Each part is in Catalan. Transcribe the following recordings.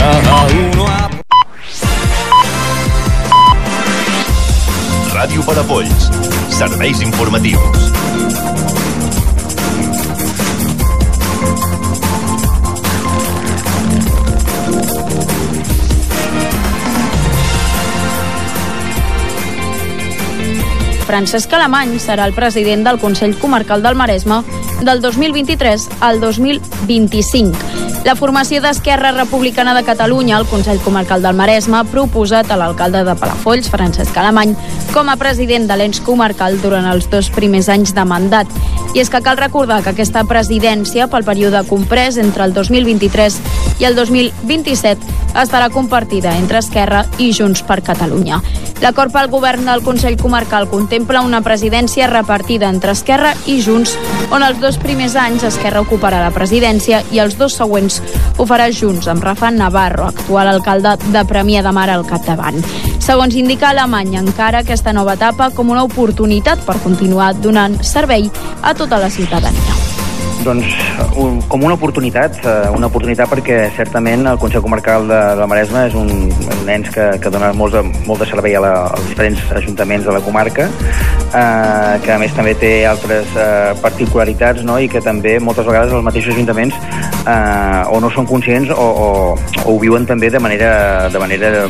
Cada uno a... Ràdio. Serveis informatius. Francesc Alemany serà el president del Consell Comarcal del Maresme del 2023 al 2025. La formació d'Esquerra Republicana de Catalunya al Consell Comarcal del Maresme ha proposat a l'alcalde de Palafolls, Francesc Alemany, com a president de l'ens comarcal durant els dos primers anys de mandat. I és que cal recordar que aquesta presidència, pel període comprès entre el 2023 i el 2027, estarà compartida entre Esquerra i Junts per Catalunya. L'acord pel govern del Consell Comarcal contempla una presidència repartida entre Esquerra i Junts, on els dos primers anys Esquerra ocuparà la presidència i els dos següents ho farà Junts, amb Rafa Navarro, actual alcalde de Premià de Mar al capdavant. Segons indica Alemanya, encara aquesta nova etapa com una oportunitat per continuar donant servei a tota la ciutadania. Doncs un, com una oportunitat, eh, una oportunitat perquè certament el Consell Comarcal de, de Maresme és un, un ens que, que dona molt de, molt de servei a la, als diferents ajuntaments de la comarca, eh, que a més també té altres eh, particularitats no? i que també moltes vegades els mateixos ajuntaments eh, o no són conscients o, o, o ho viuen també de manera, de manera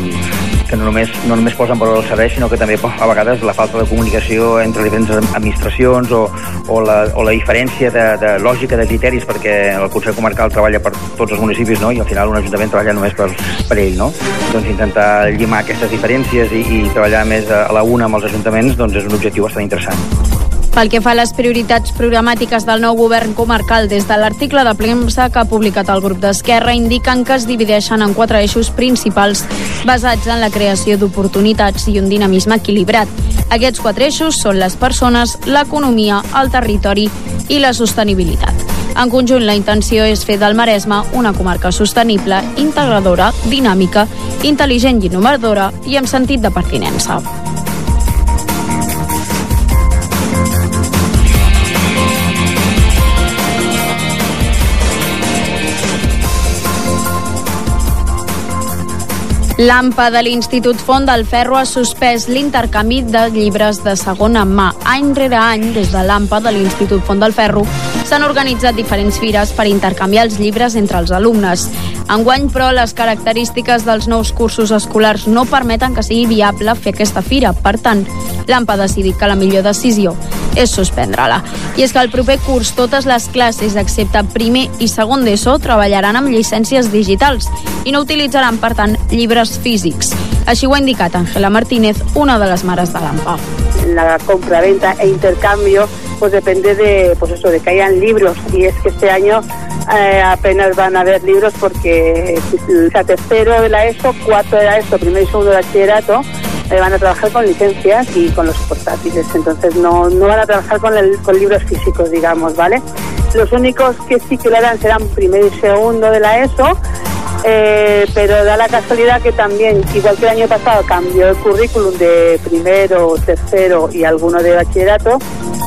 que no només, no només posen valor al servei, sinó que també a vegades la falta de comunicació entre diferents administracions o, o, la, o la diferència de, de lògica de criteris, perquè el Consell Comarcal treballa per tots els municipis no? i al final un ajuntament treballa només per, per ell. No? Doncs intentar llimar aquestes diferències i, i treballar més a la una amb els ajuntaments doncs és un objectiu bastant interessant. Pel que fa a les prioritats programàtiques del nou govern comarcal, des de l'article de premsa que ha publicat el grup d'Esquerra, indiquen que es divideixen en quatre eixos principals basats en la creació d'oportunitats i un dinamisme equilibrat. Aquests quatre eixos són les persones, l'economia, el territori i la sostenibilitat. En conjunt, la intenció és fer del Maresme una comarca sostenible, integradora, dinàmica, intel·ligent i innovadora i amb sentit de pertinença. L'AMPA de l'Institut Font del Ferro ha suspès l'intercanvi de llibres de segona mà. Any rere any, des de l'AMPA de l'Institut Font del Ferro, s'han organitzat diferents fires per intercanviar els llibres entre els alumnes. Enguany, però, les característiques dels nous cursos escolars no permeten que sigui viable fer aquesta fira. Per tant, l'AMPA ha decidit que la millor decisió és suspendre-la. I és que el proper curs totes les classes, excepte primer i segon d'ESO, treballaran amb llicències digitals i no utilitzaran, per tant, llibres físics. Així ho ha indicat Ángela Martínez, una de les mares de l'AMPA. La compra-venta e intercambio pues depende de, pues eso, de que hayan libros y es que este año eh, apenas van a haber libros porque o sea, tercero de la ESO, cuarto de la ESO, primero y segundo de bachillerato eh, van a trabajar con licencias y con los portátiles, entonces no, no van a trabajar con, con libros físicos, digamos, ¿vale? Los únicos que sí que lo harán serán primero y segundo de la ESO eh, pero da la casualidad que también, igual que el año pasado, cambió el currículum de primero, tercero y alguno de bachillerato,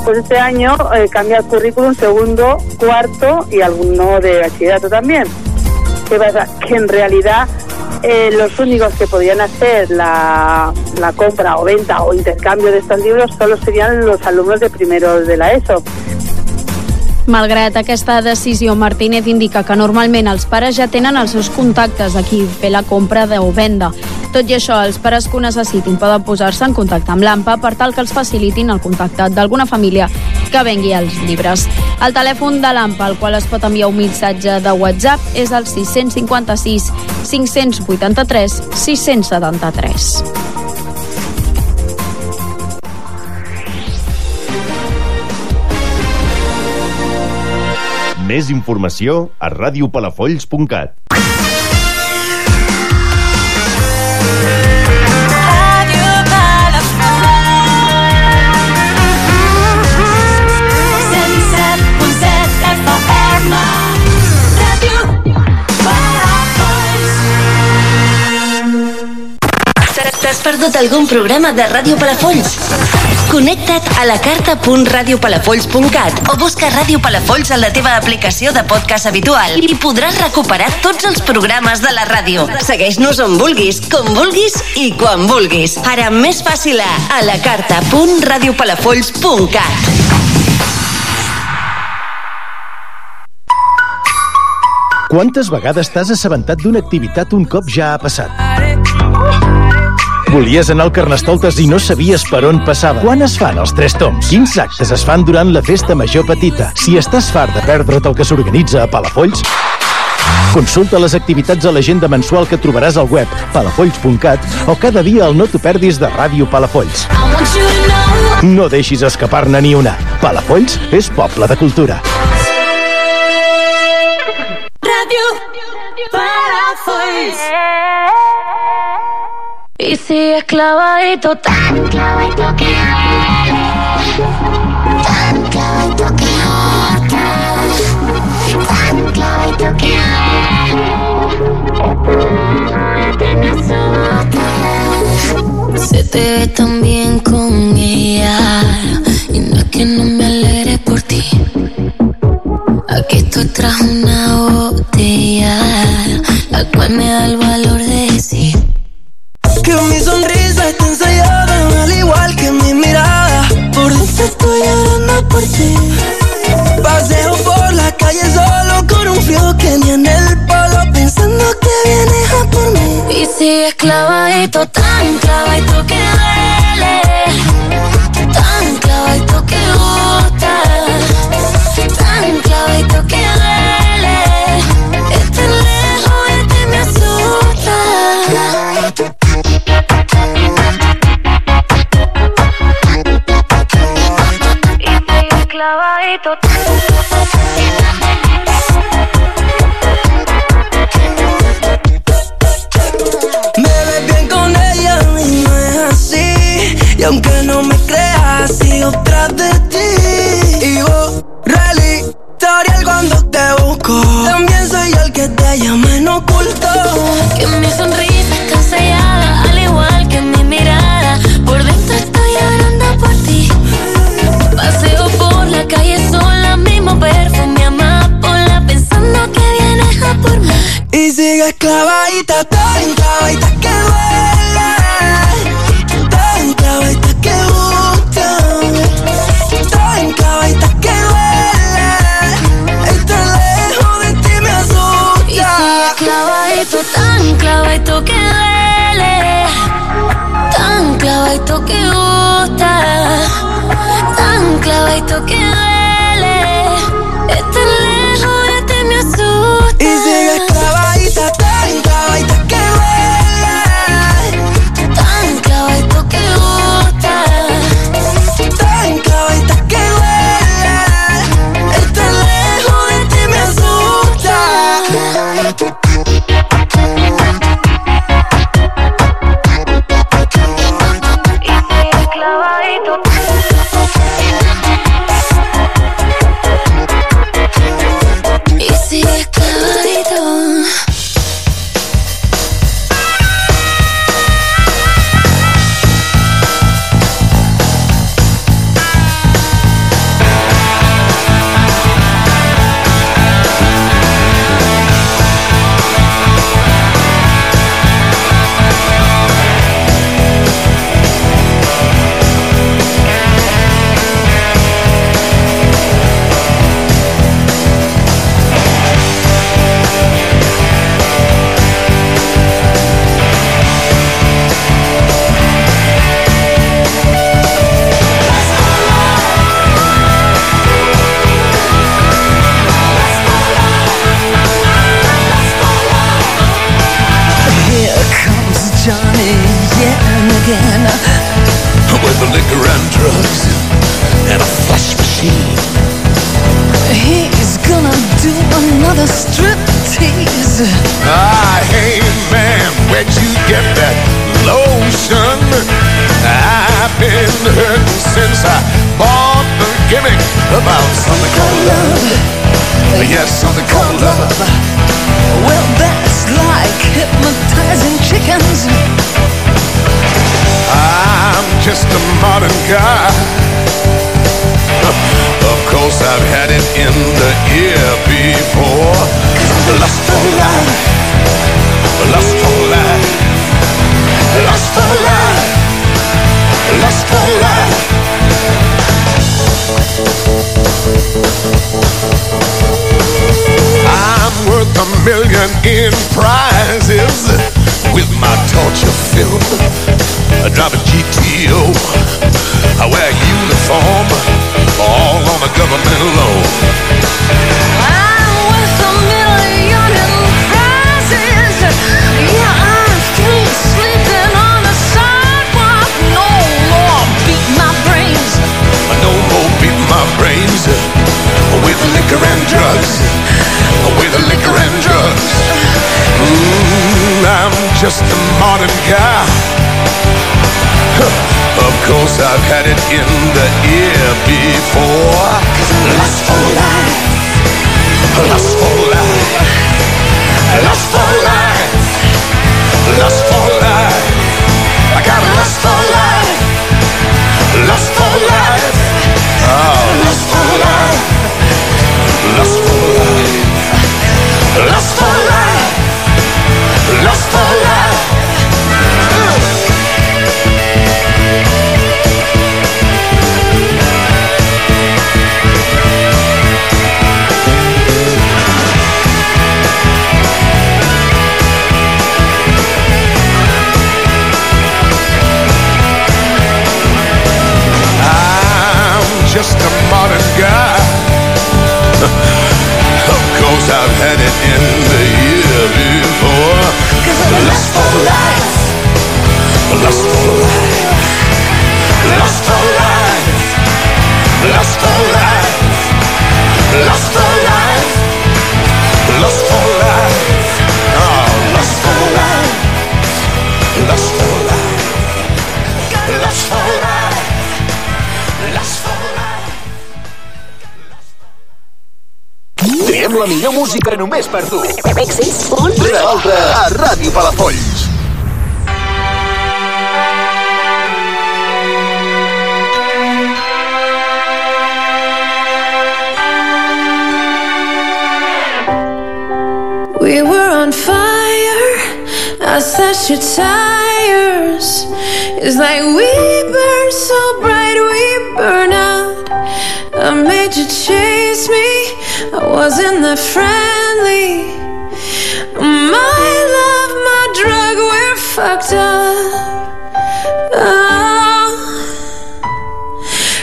pues este año eh, cambia el currículum segundo, cuarto y alguno de bachillerato también. ¿Qué pasa? Que en realidad eh, los únicos que podían hacer la, compra o venta o intercambio de estos libros solo serían los alumnos de primero de la ESO. Malgrat aquesta decisió, Martínez indica que normalment els pares ja tenen els seus contactes aquí fer la compra o venda. Tot i això, els pares que ho necessitin poden posar-se en contacte amb l'AMPA per tal que els facilitin el contacte d'alguna família que vengui els llibres. El telèfon de l'AMPA, al qual es pot enviar un missatge de WhatsApp, és el 656 583 673. Més informació a radiopalafolls.cat. T'has perdut algun programa de Ràdio Palafolls? Connecta't a la carta.radiopalafolls.cat o busca Ràdio Palafolls en la teva aplicació de podcast habitual i podràs recuperar tots els programes de la ràdio. Segueix-nos on vulguis, com vulguis i quan vulguis. Ara més fàcil a a la carta.radiopalafolls.cat. Quantes vegades t'has assabentat d'una activitat un cop ja ha passat? Volies anar al Carnestoltes i no sabies per on passava. Quan es fan els tres toms? Quins actes es fan durant la festa major petita? Si estàs fart de perdre't el que s'organitza a Palafolls, Consulta les activitats a l'agenda mensual que trobaràs al web palafolls.cat o cada dia el No t'ho perdis de Ràdio Palafolls. No deixis escapar-ne ni una. Palafolls és poble de cultura. Radio Palafolls. Y sigues clavadito, tan clavadito que tan clavadito que tan clavadito que Se te ve tan bien con ella. Y no es que no me alegre por ti. Aquí estoy tras una botella, la cual me da el valor de decir que mi sonrisa está ensayada, al igual que mi mirada. Por dentro estoy llorando por ti. Paseo por la calle solo con un frío que ni en el polo, pensando que vienes a por mí. y sigues clavadito, tan clavadito que duele, tan clavadito que gusta, tan clavadito que duele. Que te llama en oculto. Que mi sonrisa Y sigues clavadita, tan clavadita que duele. Tan clavadita que gusta. Tan clavadita que duele. Estar lejos de ti me Y asusta. sigues clavadito, tan clavadito que duele. Tan clavadito que gusta. Tan clavadito que duele. Machine. He's gonna do another strip tease. Ah, hey man, where'd you get that lotion? I've been hurting since I bought the gimmick about something called love. Yes, something called love. Well, that's like hypnotizing chickens. I'm just a modern guy. Of course, I've had it in the ear before. Lust for life, lust for life, lust for life, lust for life. I'm worth a million in prizes with my torture film. I drive a GTO. I wear a uniform, all on a government loan. I'm worth a million in prizes. Yeah, I'm still sleeping on the sidewalk. No more beat my brains. No more beat my brains with liquor and drugs. With liquor and drugs. Mm, I'm just a modern guy. Huh, Of course, I've had it in the ear before. Lust for life. Lust for life. Lust for life. Lust for life. I got a lust for life. Lust for life. Oh, lust for life. Lust for life. Lust for life. Música per tu. Èxits, un, Rere l'altre a Ràdio Palafolls. We were on fire. I slashed your tires. It's like we burn so bright, we burn out. I made you chase me. I wasn't that friendly. My love, my drug, we're fucked up. Oh.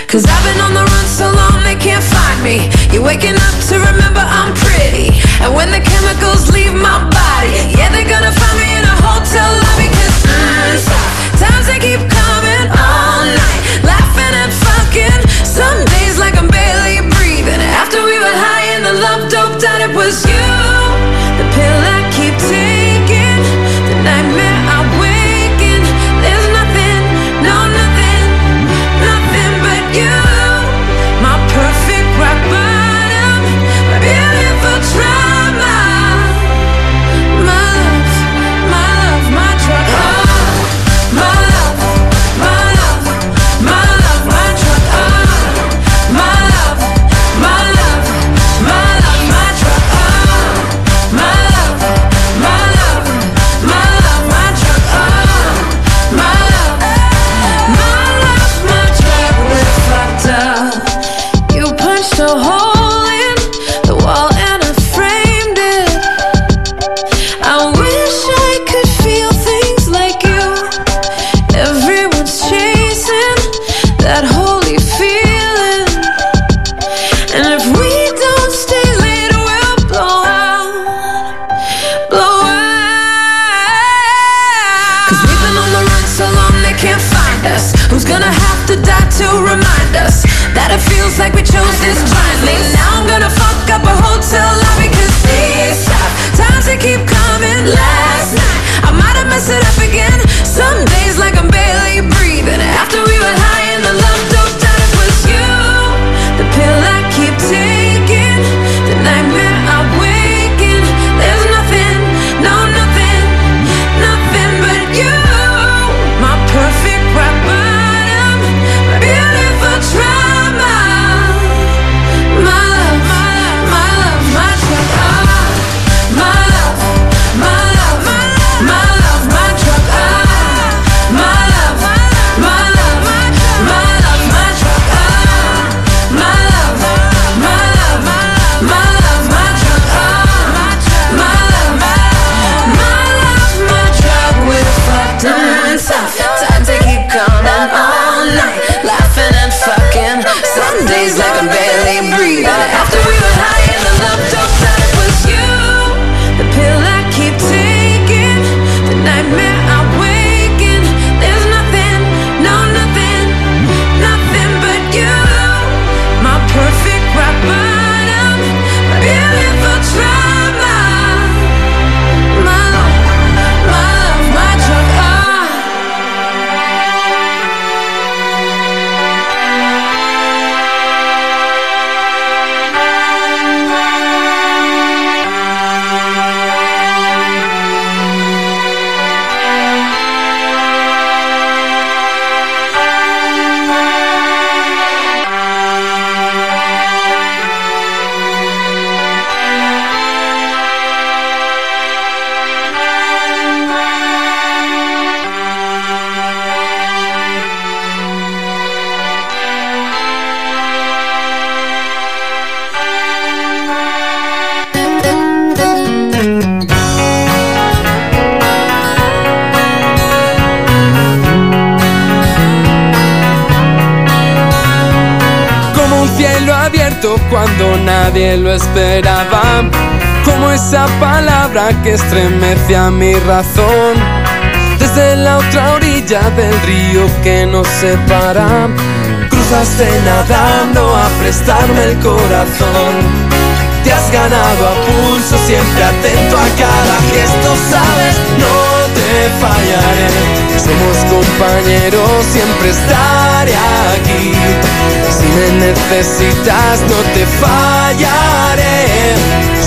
Cause I've been on the run so long they can't find me. You're waking up to remember I'm pretty. And when the chemicals leave my body, yeah, they're gonna find me in a hotel estremece a mi razón. Desde la otra orilla del río que nos separa, cruzaste nadando a prestarme el corazón. Te has ganado a pulso, siempre atento a cada gesto, sabes, no fallaré. Somos compañeros, siempre estaré aquí. Si me necesitas, no te fallaré.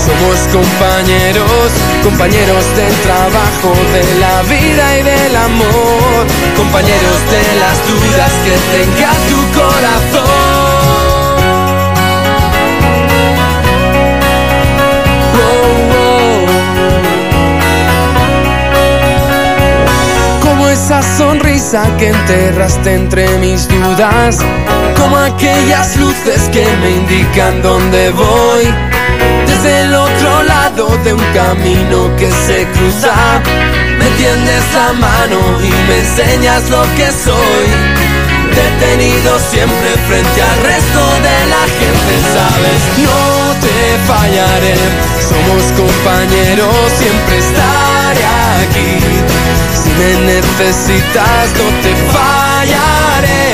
Somos compañeros, compañeros del trabajo, de la vida y del amor. Compañeros de las dudas que tenga tu corazón. Esa sonrisa que enterraste entre mis dudas, como aquellas luces que me indican dónde voy. Desde el otro lado de un camino que se cruza, me tiendes la mano y me enseñas lo que soy. Detenido siempre frente al resto de la gente, sabes, no te fallaré. Somos compañeros, siempre estaré aquí. Si me necesitas, no te fallaré.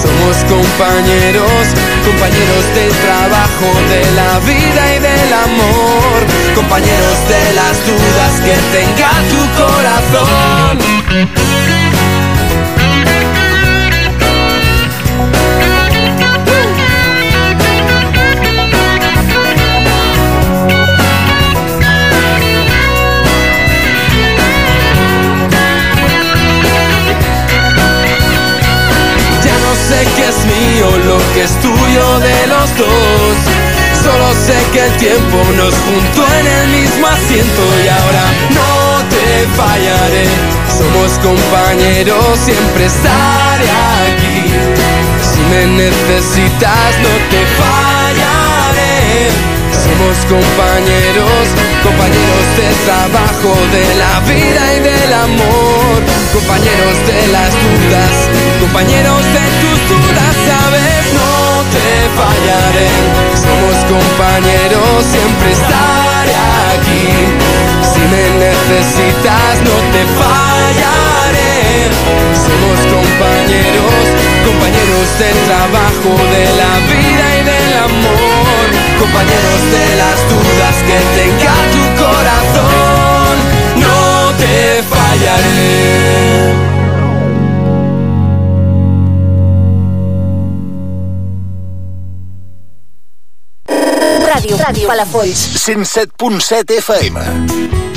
Somos compañeros, compañeros del trabajo, de la vida y del amor. Compañeros de las dudas que tenga tu corazón. Sé qué es mío, lo que es tuyo de los dos. Solo sé que el tiempo nos juntó en el mismo asiento y ahora no te fallaré. Somos compañeros, siempre estaré aquí. Si me necesitas, no te fallaré. Somos compañeros, compañeros de trabajo, de la vida y del amor. Compañeros de las dudas, compañeros de tus dudas, sabes, no te fallaré. Somos compañeros, siempre estaré aquí. Si me necesitas, no te fallaré. Somos compañeros, compañeros del trabajo, de la vida y del amor. Compañeros de las dudas que tenga tu corazón, no te fallaré. Ràdio, ràdio, Palafolls. 107.7 FM.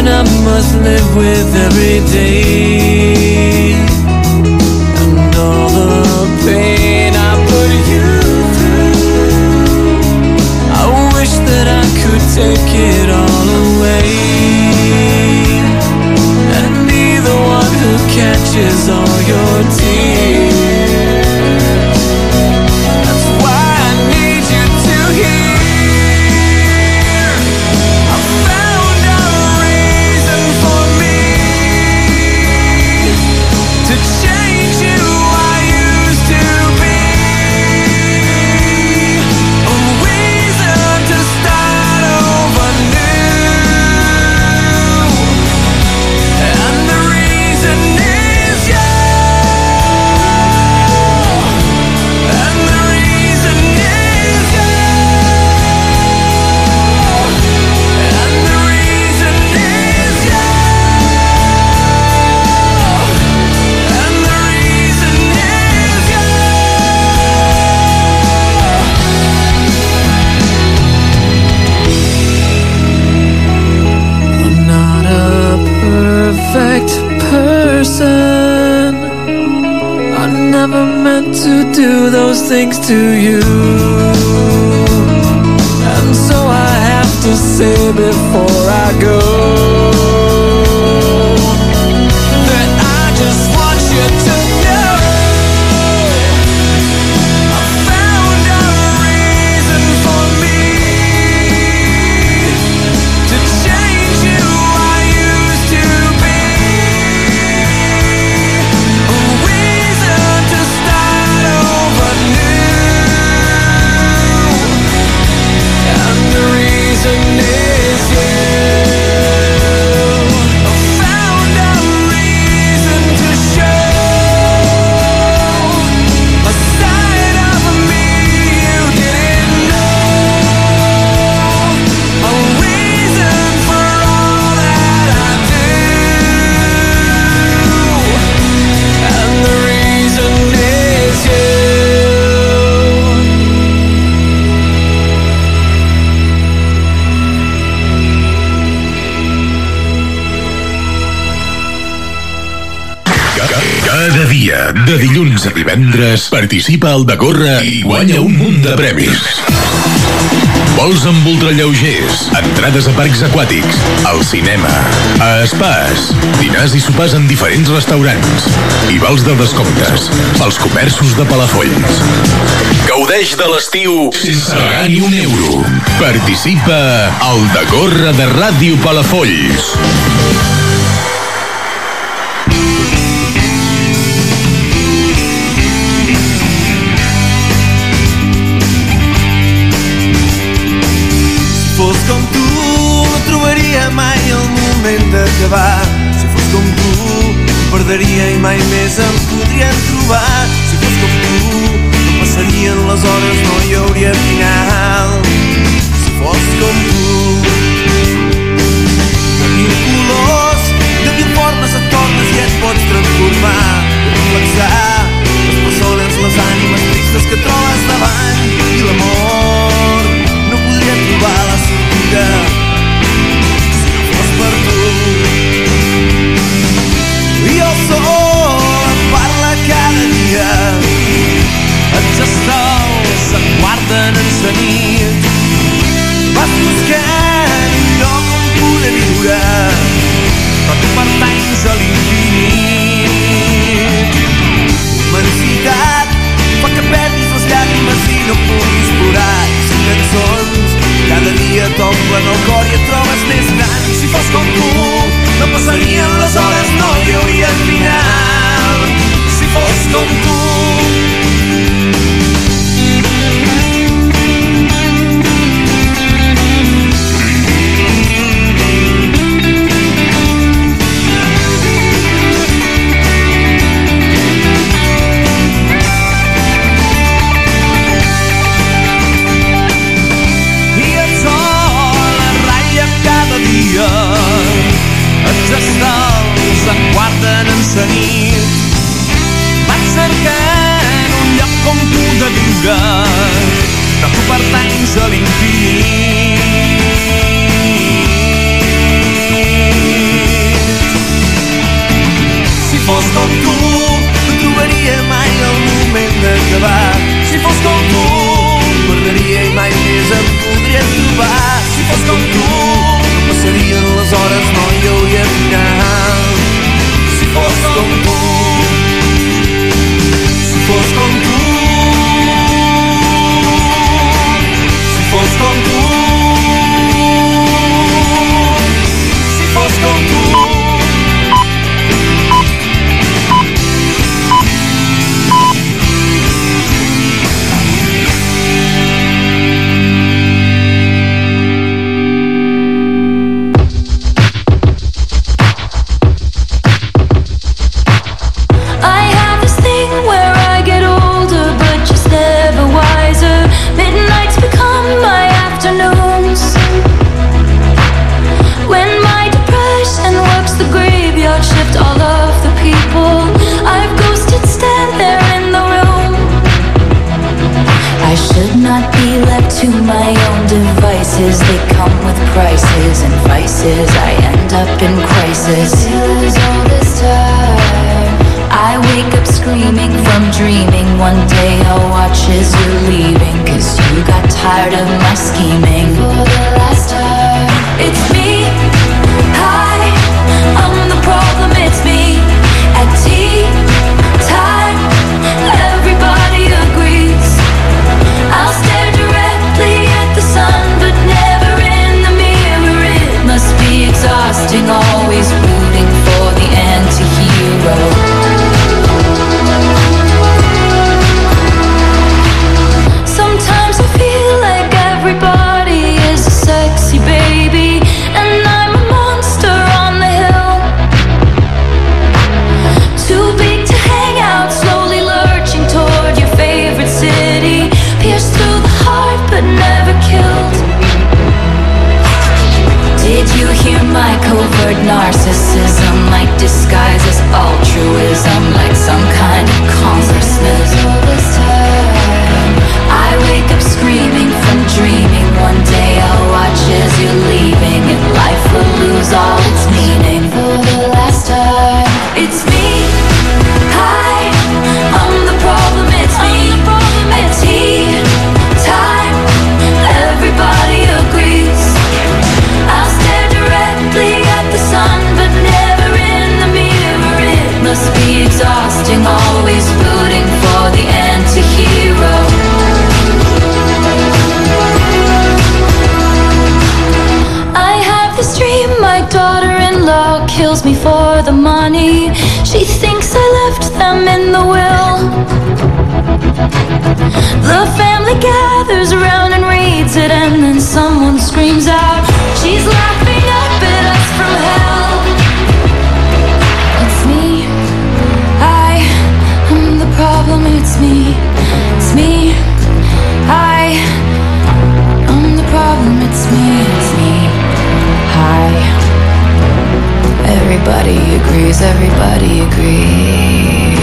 burden I must live with every day. And all the pain I put you through. I wish that I could take it all away. And be the one who catches divendres, participa al de córrer i guanya un munt de premis. Vols amb ultralleugers, entrades a parcs aquàtics, al cinema, a espais, dinars i sopars en diferents restaurants i vals de descomptes pels comerços de Palafolls. Gaudeix de l'estiu sense pagar ni un euro. Participa al de córrer de Ràdio Palafolls. Everybody agrees, everybody agrees.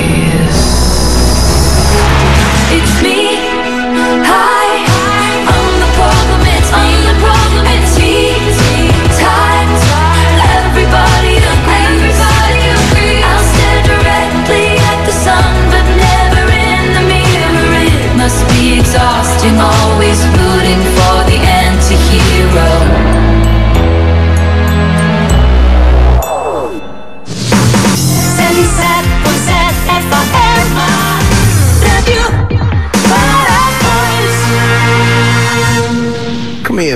It's me. I'm the problem. It's me. I'm the problem. It's me. Everybody agrees. Everybody agrees. I stare directly at the sun, but never in the mirror. It must be exhausting, always rooting for the anti-hero.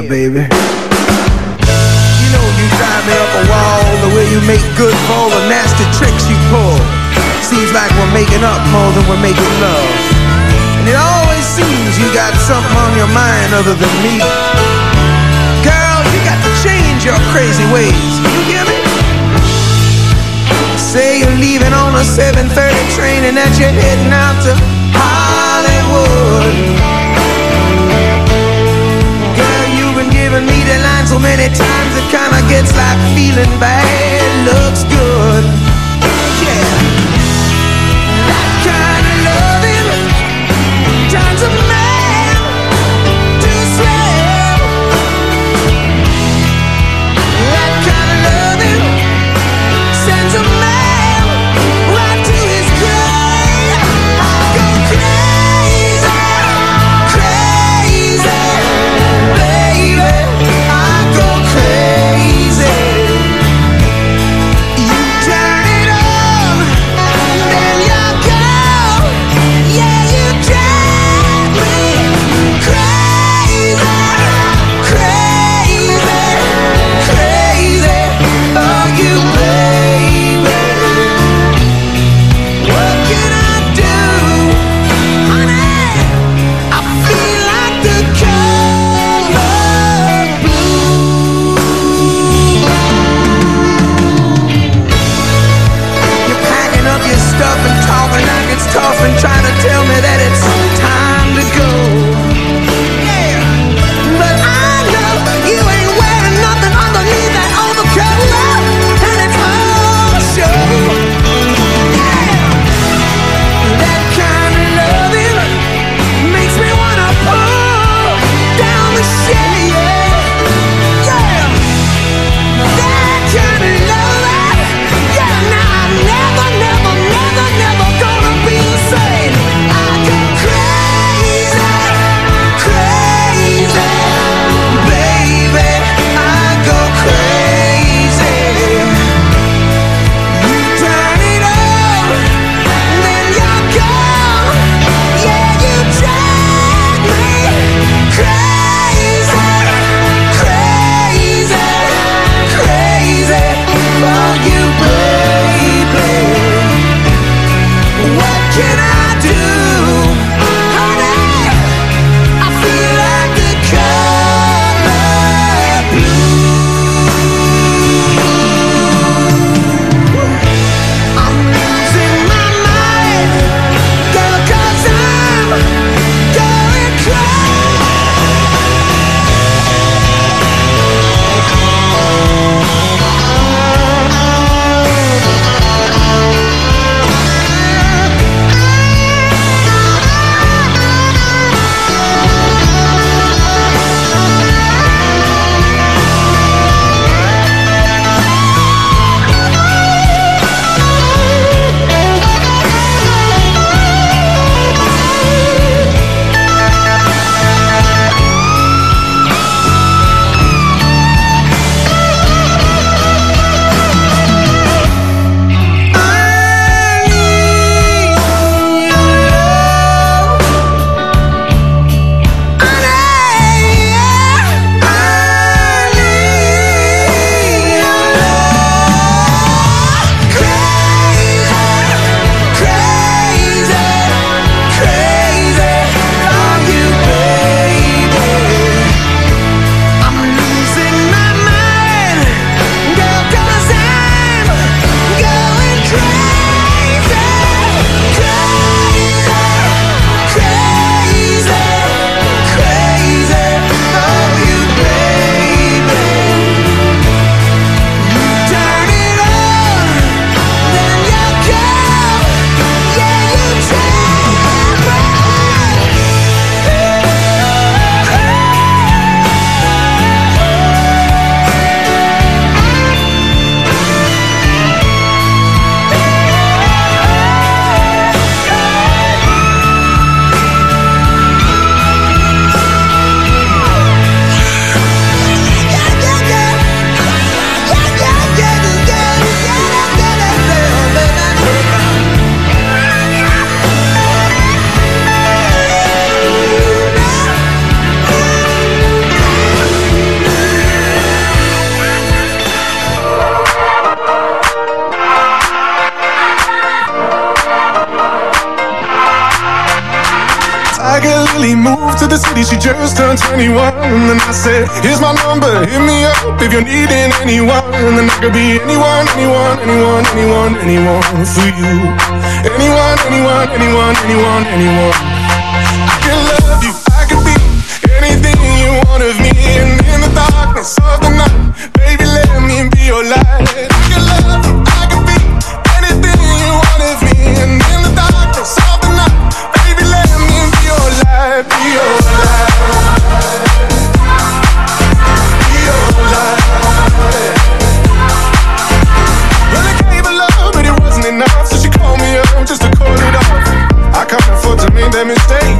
Yeah, baby. You know you drive me up a wall, the way you make good for all the nasty tricks you pull. Seems like we're making up more than we're making love. And it always seems you got something on your mind other than me. Girl, you got to change your crazy ways. You hear me? Say you're leaving on a 7.30 train and that you're heading out to So many times it kinda gets like feeling bad. Looks just turned 21. And then I said, Here's my number, hit me up if you're needing anyone. And then I could be anyone, anyone, anyone, anyone, anyone for you. Anyone, anyone, anyone, anyone, anyone.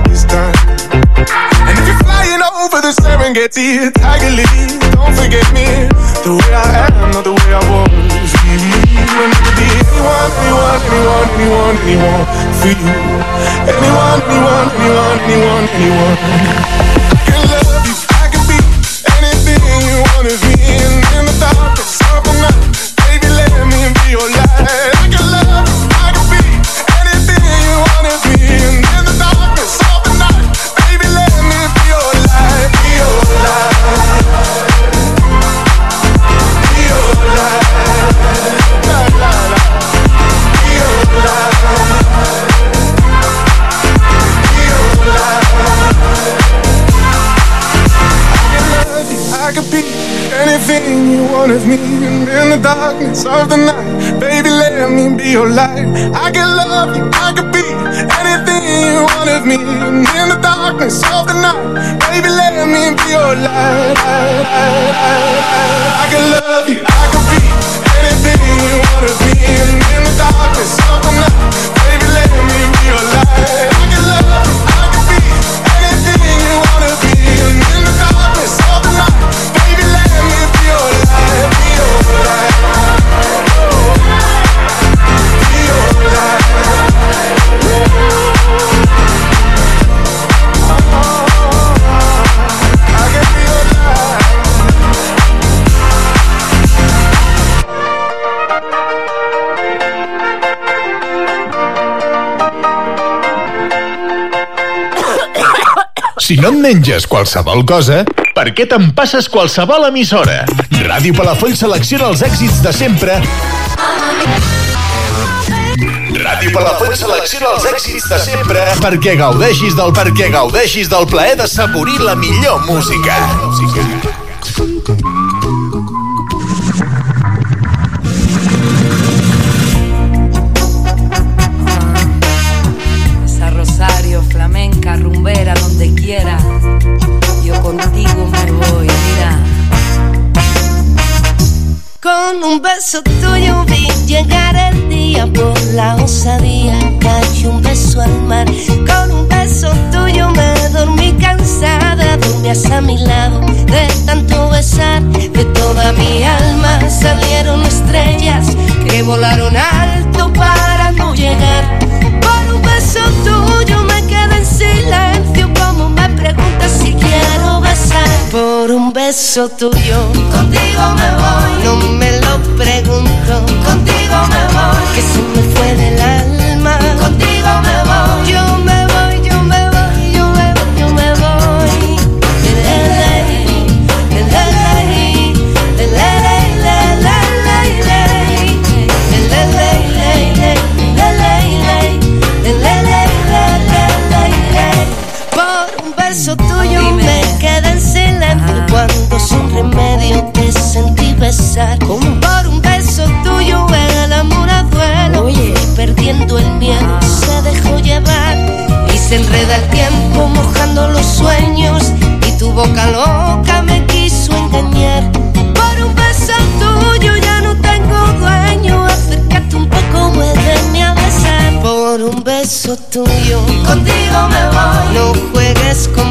This time. And if you're flying over the Serengeti, Tiger don't forget me. The way I am, not the way I was. Leave me and I could be anyone, anyone, anyone, anyone, anyone for you. Anyone, anyone, anyone, anyone, anyone. I can love you, I can be anything you want you me, and in the darkness of the night, baby, let me be your light. I can love you, I can be anything you want of me, and in the darkness of the night, baby, let me be your light. I can love you, I could be anything you want of me, in the darkness of the night, baby, let me be your light. I can love you, Si no et menges qualsevol cosa, per què te'n passes qualsevol emissora? Ràdio Palafolls selecciona els èxits de sempre Ràdio Palafolls selecciona els èxits de sempre perquè gaudeixis del perquè gaudeixis del plaer de saborir la millor música. Esa beso tuyo vi llegar el día por la osadía. Cayó un beso al mar. Con un beso tuyo me dormí cansada. Dormías a mi lado de tanto besar. De toda mi alma salieron estrellas que volaron alto para no llegar. Por un beso tuyo me quedé en silencio. Como me preguntas Por un beso tuyo, contigo me voy. No me lo pregunto, contigo me voy. Que se me fue del alma, contigo me voy. Yo Se enreda el tiempo mojando los sueños y tu boca loca me quiso engañar. Por un beso tuyo ya no tengo dueño, acércate un poco, muéveme a besar. Por un beso tuyo, contigo me voy, no juegues conmigo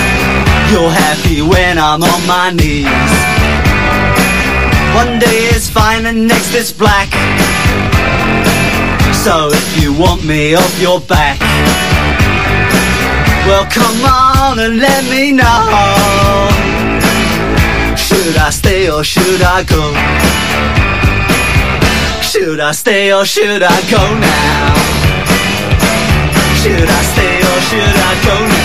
You're happy when I'm on my knees. One day it's fine and next it's black. So if you want me off your back, well come on and let me know. Should I stay or should I go? Should I stay or should I go now? Should I stay or should I go now?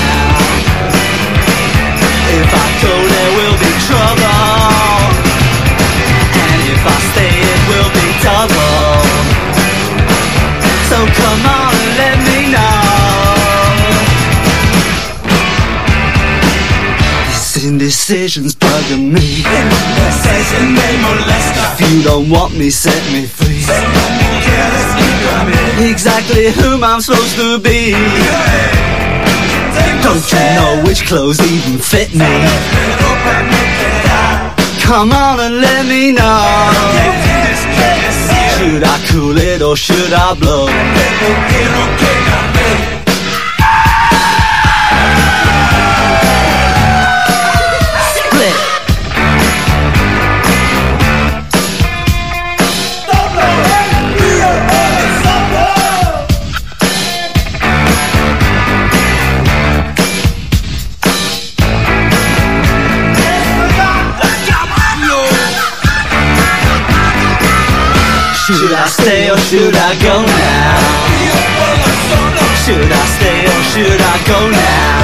If I go, there will be trouble. And if I stay, it will be double. So come on let me know. Indecision's bugging me. If you don't want me, set me free. Exactly whom I'm supposed to be. Don't you know which clothes even fit me? Come on and let me know. Should I cool it or should I blow? Stay or should I go now? Should I stay or should I go now?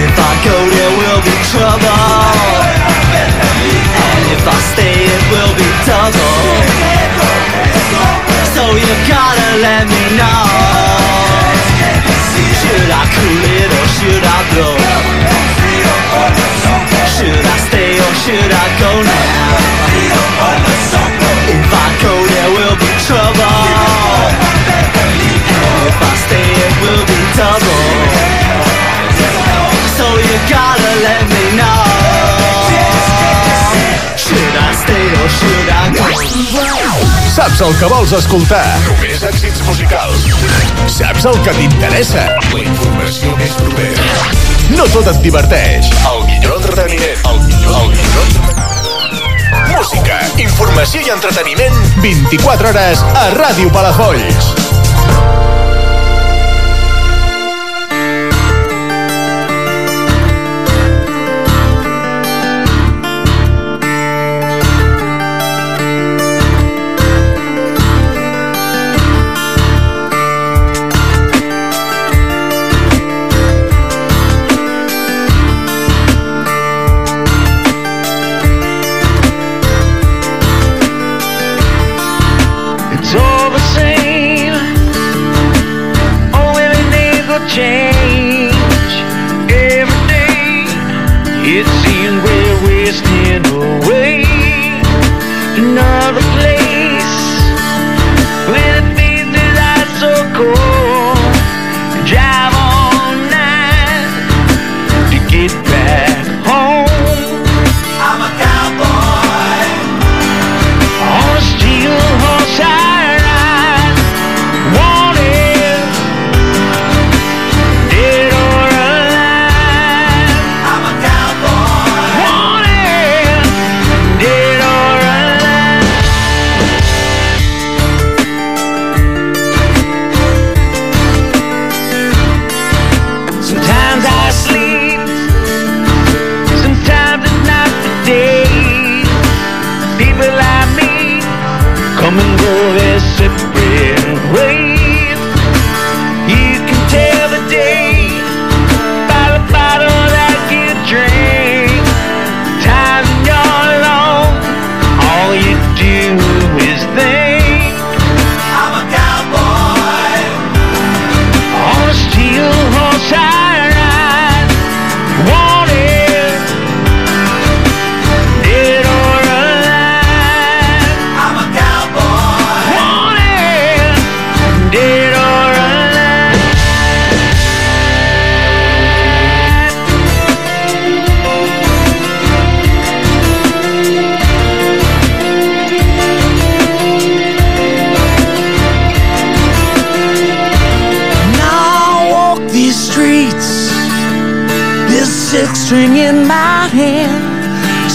If I go there will be trouble And if I stay it will be double So you gotta let me know Should I cool it or should I blow? Should I stay or should I go now? So you gotta let me know Should I stay or should I go? Saps el que vols escoltar? Només èxits musicals. Saps el que t'interessa? La informació més propera. No tot et diverteix. El millor entreteniment. El millor, el millor Música, informació i entreteniment 24 hores a Ràdio Palafolls.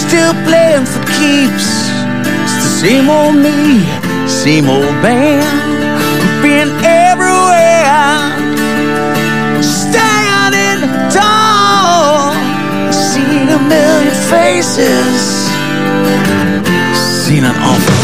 still playing for keeps. It's the same old me, same old band. I'm being everywhere, standing tall. Seen a million faces, seen an awful.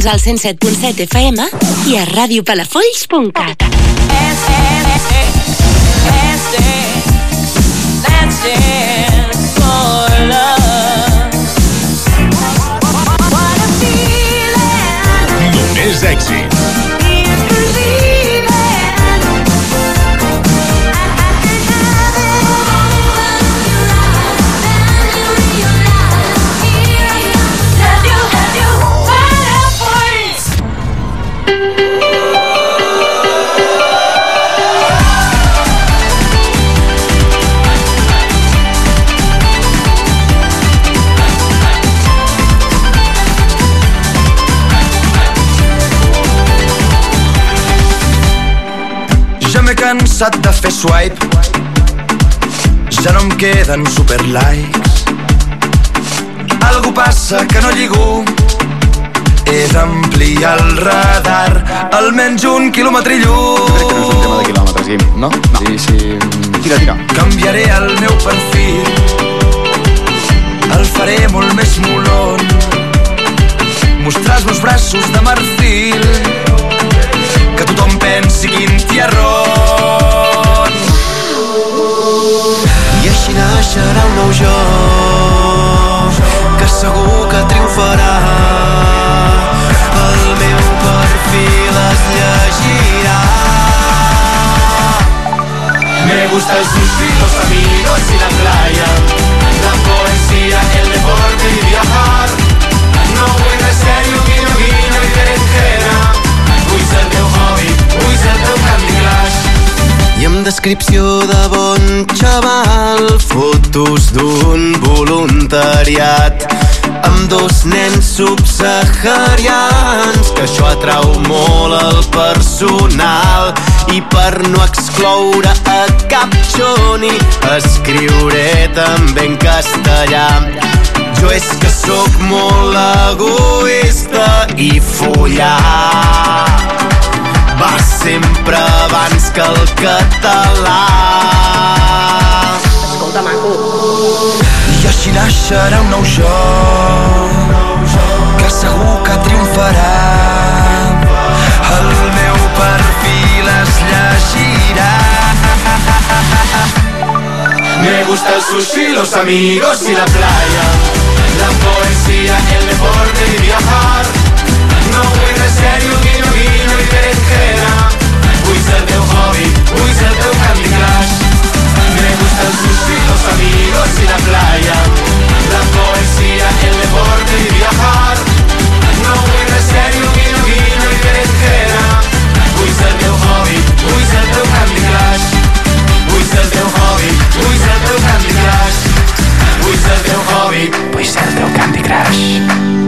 Escolta'ns al 107.7 FM i a radiopalafolls.cat. Eh. Fer swipe Ja no em queden super likes Algú passa que no lligo He d'ampliar el radar Almenys un quilòmetre lluny Crec que no és un tema de quilòmetres, Guim, no? no. Sí, sí. Tira, tira. Canviaré el meu perfil El faré molt més molon Mostrar els meus braços de marfil Que tothom pensi quin tiarron jo que segur que triomfarà. El meu perfil es llegirà. Me gusta el sushi, los amigos y la playa, descripció de bon xaval, fotos d'un voluntariat amb dos nens subsaharians, que això atrau molt el personal i per no excloure a cap xoni escriuré també en castellà. Jo és que sóc molt egoista i follar va sempre abans que el català. Escolta, maco. I naixerà un nou jo que segur que triomfarà. El meu perfil es llegirà. Me gusta el sushi, los amigos y la playa, la poesía, el deporte y viajar. No vull de serio, berenjena. Vull ser el teu hobby, vull ser el teu Candy Crush. Me gusta el sushi, los amigos y la playa, la poesía, el deporte y viajar. No vull de serio, guiño, guiño y berenjena. Vull ser el teu hobby, vull ser el teu Candy Crush. Vull ser el teu hobby, vull ser el teu Candy Crush. Vull ser el teu hobby, vull ser el teu Candy Crush.